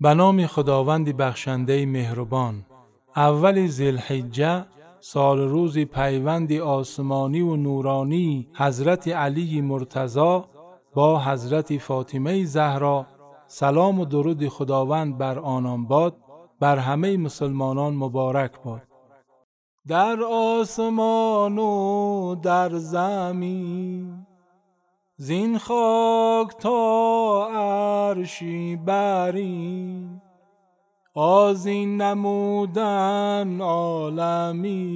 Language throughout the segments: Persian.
به نام خداوند بخشنده مهربان. اول ذی‌الحجه سال روز پیوند آسمانی و نورانی حضرت علی مرتضی با حضرت فاطمه زهرا. سلام و درود خداوند بر آنان باد بر همه مسلمانان مبارک باد. در آسمان و در زمین زین خاک تا عرشی برین آزین نمودن عالمی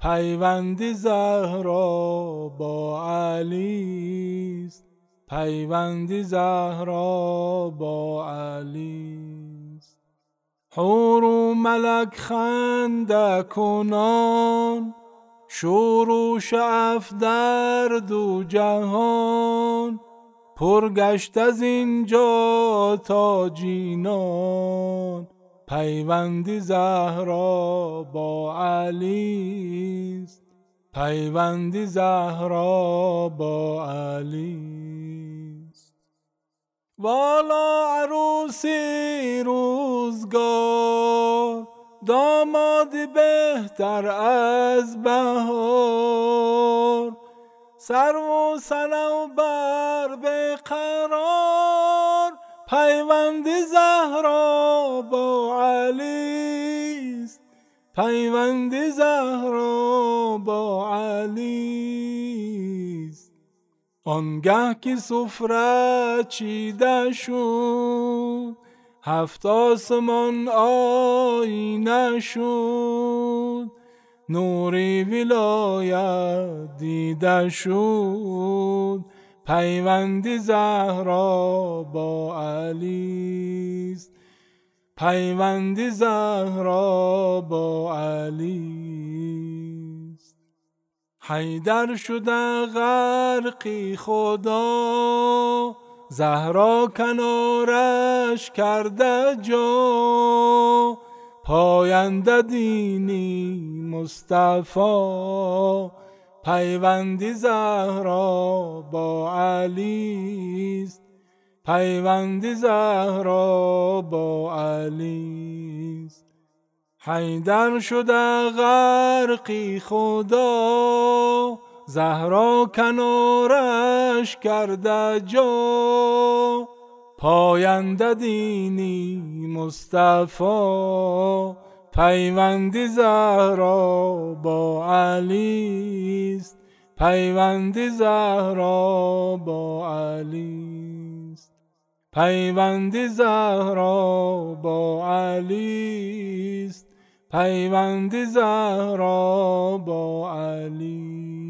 پیوند زهرا با علی است. پیوند زهرا با علی است. حور و ملک خنده کنان شور و شعف در دو جهان پرگشت از اینجا تا جینان. پیوند زهرا با علی است. پیوند زهرا با علی است. والا عروسی روزگار داماد بهتر از بهار. سر و بر به قرار. پیوند زهرا با علی است. پیوند زهرا با علی است. آنگه که سفره چیده شد هفت آسمان آینه شد. نوری ولایت دیده شد. پیوند زهرا با علی است. پیوند زهرا با علی است. حیدر شده غرقی خدا. زهرا کنارش کرده جا پاینده دینی مصطفی پیوندی زهرا با علی است. پیوندی زهرا با علی است. حیدر شده غرقی خدا زهرا کنارش کرده جا. پاینده دینی مصطفی پیوندی زهرا با علی است. پیوندی زهرا با علی است. پیوندی زهرا با علی است. پیوندی زهرا با علی